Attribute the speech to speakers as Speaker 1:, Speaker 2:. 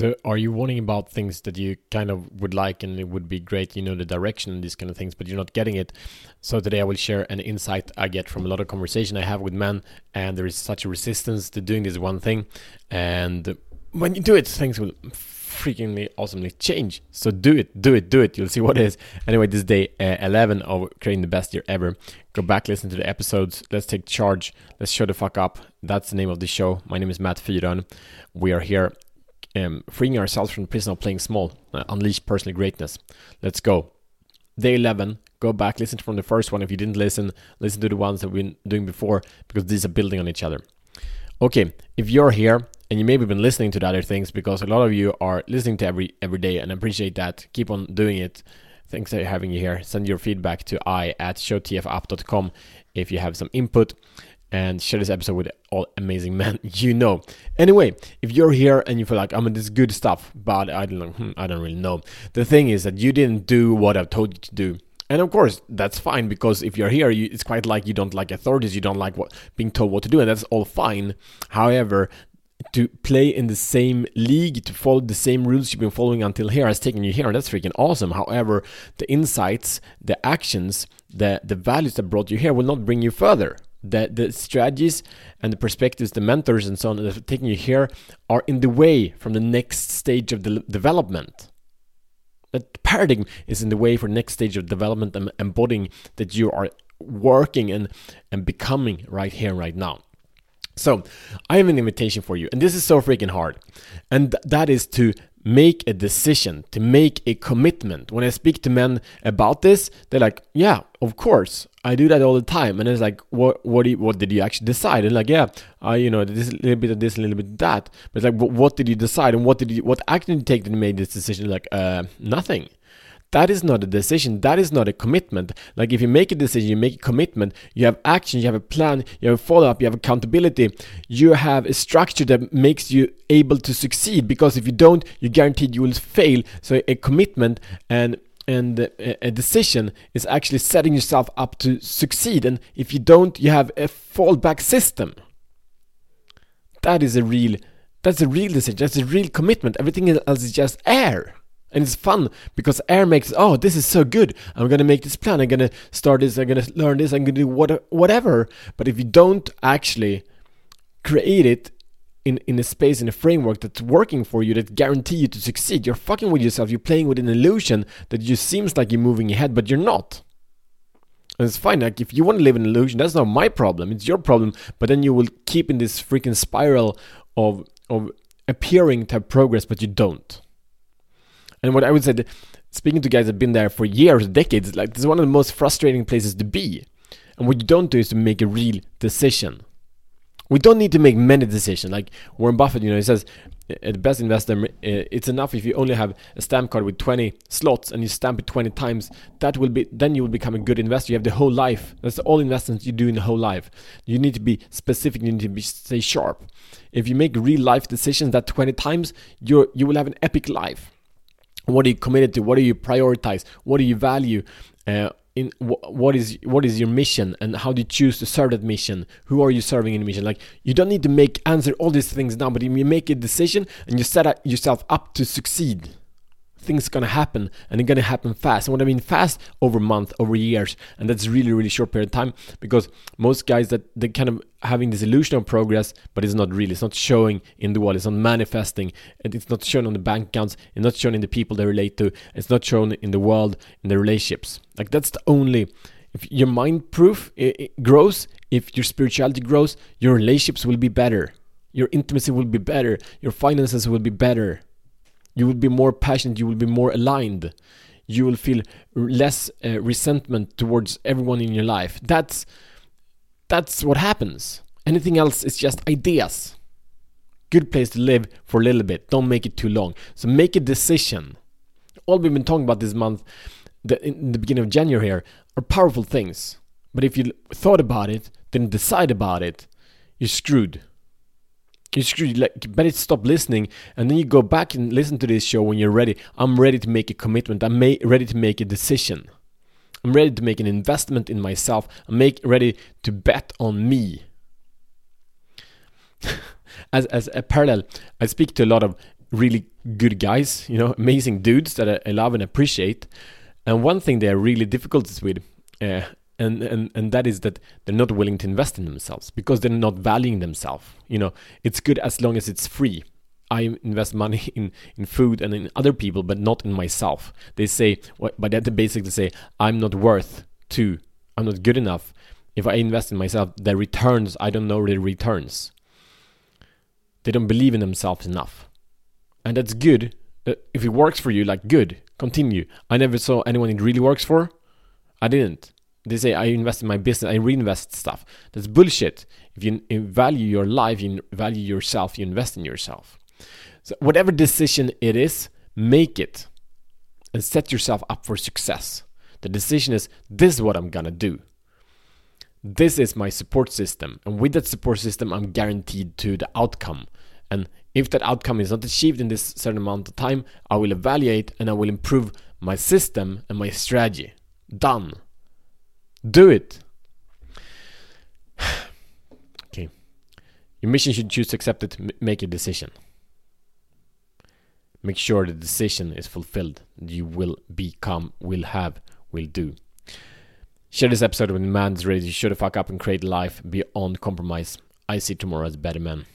Speaker 1: So, are you warning about things that you kind of would like and it would be great, you know, the direction and these kind of things, but you're not getting it? So, today I will share an insight I get from a lot of conversation I have with men, and there is such a resistance to doing this one thing. And when you do it, things will freakingly awesomely change. So, do it, do it, do it. You'll see what it is. Anyway, this day uh, 11 of creating the best year ever. Go back, listen to the episodes. Let's take charge. Let's show the fuck up. That's the name of the show. My name is Matt Fyron. We are here um, freeing ourselves from the prison of playing small, uh, unleash personal greatness. Let's go. Day 11, go back, listen from the first one. If you didn't listen, listen to the ones that we've been doing before because these are building on each other. Okay, if you're here and you maybe been listening to the other things because a lot of you are listening to every every day and appreciate that. Keep on doing it. Thanks for having you here. Send your feedback to i at showtfapp.com if you have some input and share this episode with all amazing men you know. Anyway, if you're here and you feel like, I mean, this is good stuff, but I don't know, hmm, I don't really know. The thing is that you didn't do what I've told you to do. And of course, that's fine because if you're here, you, it's quite like you don't like authorities, you don't like what being told what to do, and that's all fine. However, to play in the same league, to follow the same rules you've been following until here has taken you here, and that's freaking awesome. However, the insights, the actions, the the values that brought you here will not bring you further the, the strategies and the perspectives, the mentors and so on that are taking you here are in the way from the next stage of the development. That paradigm is in the way for next stage of development and embodying that you are working and, and becoming right here, right now. So, I have an invitation for you, and this is so freaking hard. And th- that is to make a decision, to make a commitment. When I speak to men about this, they're like, "Yeah, of course, I do that all the time." And it's like, "What? What? You, what did you actually decide?" And like, "Yeah, I, you know, this little bit of this, a little bit of that." But like, what did you decide? And what did you, what action did you take that made this decision? Like, uh, nothing. That is not a decision. That is not a commitment. Like if you make a decision, you make a commitment, you have action, you have a plan, you have a follow up, you have accountability, you have a structure that makes you able to succeed. Because if you don't, you're guaranteed you will fail. So a commitment and and a decision is actually setting yourself up to succeed. And if you don't, you have a fallback system. That is a real. That's a real decision. That's a real commitment. Everything else is just air. And it's fun because air makes, oh, this is so good. I'm to make this plan. I'm to start this. I'm to learn this. I'm to do what, whatever. But if you don't actually create it in, in a space, in a framework that's working for you, that guarantee you to succeed, you're fucking with yourself. You're playing with an illusion that just seems like you're moving ahead, but you're not. And it's fine. Like if you want to live in illusion, that's not my problem. It's your problem. But then you will keep in this freaking spiral of of appearing to have progress, but you don't. And what I would say, that speaking to guys that have been there for years, decades, like this is one of the most frustrating places to be. And what you don't do is to make a real decision. We don't need to make many decisions. Like Warren Buffett, you know, he says, uh, the best investor, uh, it's enough if you only have a stamp card with 20 slots and you stamp it 20 times. That will be, then you will become a good investor. You have the whole life. That's all investments you do in the whole life. You need to be specific. You need to be stay sharp. If you make real life decisions that 20 times, you you will have an epic life. What are you committed to? What do you prioritize? What do you value? Uh, in what is what is your mission and how do you choose to serve that mission who are you serving in the mission like you don't need to make answer all these things now but you make a decision and you set up yourself up to succeed things gonna happen and they're gonna happen fast. And what I mean fast over month, over years, and that's really, really short period of time because most guys that they kind of having this illusion of progress, but it's not really. It's not showing in the world. It's not manifesting. And it's not shown on the bank accounts. It's not shown in the people they relate to. It's not shown in the world, in the relationships. Like that's the only. If your mind proof grows, if your spirituality grows, your relationships will be better. Your intimacy will be better. Your finances will be better you will be more passionate, you will be more aligned. You will feel less uh, resentment towards everyone in your life. That's that's what happens. Anything else is just ideas. Good place to live for a little bit. Don't make it too long. So make a decision. All we've been talking about this month, the, in the beginning of January here, are powerful things. But if you thought about it, didn't decide about it, you're screwed you screwed. Like, better stop listening, and then you go back and listen to this show when you're ready. I'm ready to make a commitment. I'm ready to make a decision. I'm ready to make an investment in myself. I'm make ready to bet on me. as as a parallel, I speak to a lot of really good guys, you know, amazing dudes that I, I love and appreciate. And one thing they are really difficult with, uh, and, and and that is that they're not willing to invest in themselves because they're not valuing themselves. You know, it's good as long as it's free. I invest money in, in food and in other people, but not in myself. They say, by that they basically say, I'm not worth to, I'm not good enough. If I invest in myself, the returns, I don't know the returns. They don't believe in themselves enough. And that's good. Uh, if it works for you, like good, continue. I never saw anyone it really works for. I didn't. They say I invest in my business, I reinvest stuff. That's bullshit. If you value your life, you value yourself, you invest in yourself. So, whatever decision it is, make it and set yourself up for success. The decision is this is what I'm gonna do. This is my support system, and with that support system, I'm guaranteed to the outcome. And if that outcome is not achieved in this certain amount of time, I will evaluate and I will improve my system and my strategy. Done. Do it. okay. Your mission should choose to accept it, make a decision. Make sure the decision is fulfilled. You will become, will have, will do. Share this episode with man that's ready to shut the fuck up and create life beyond compromise. I see tomorrow as better man.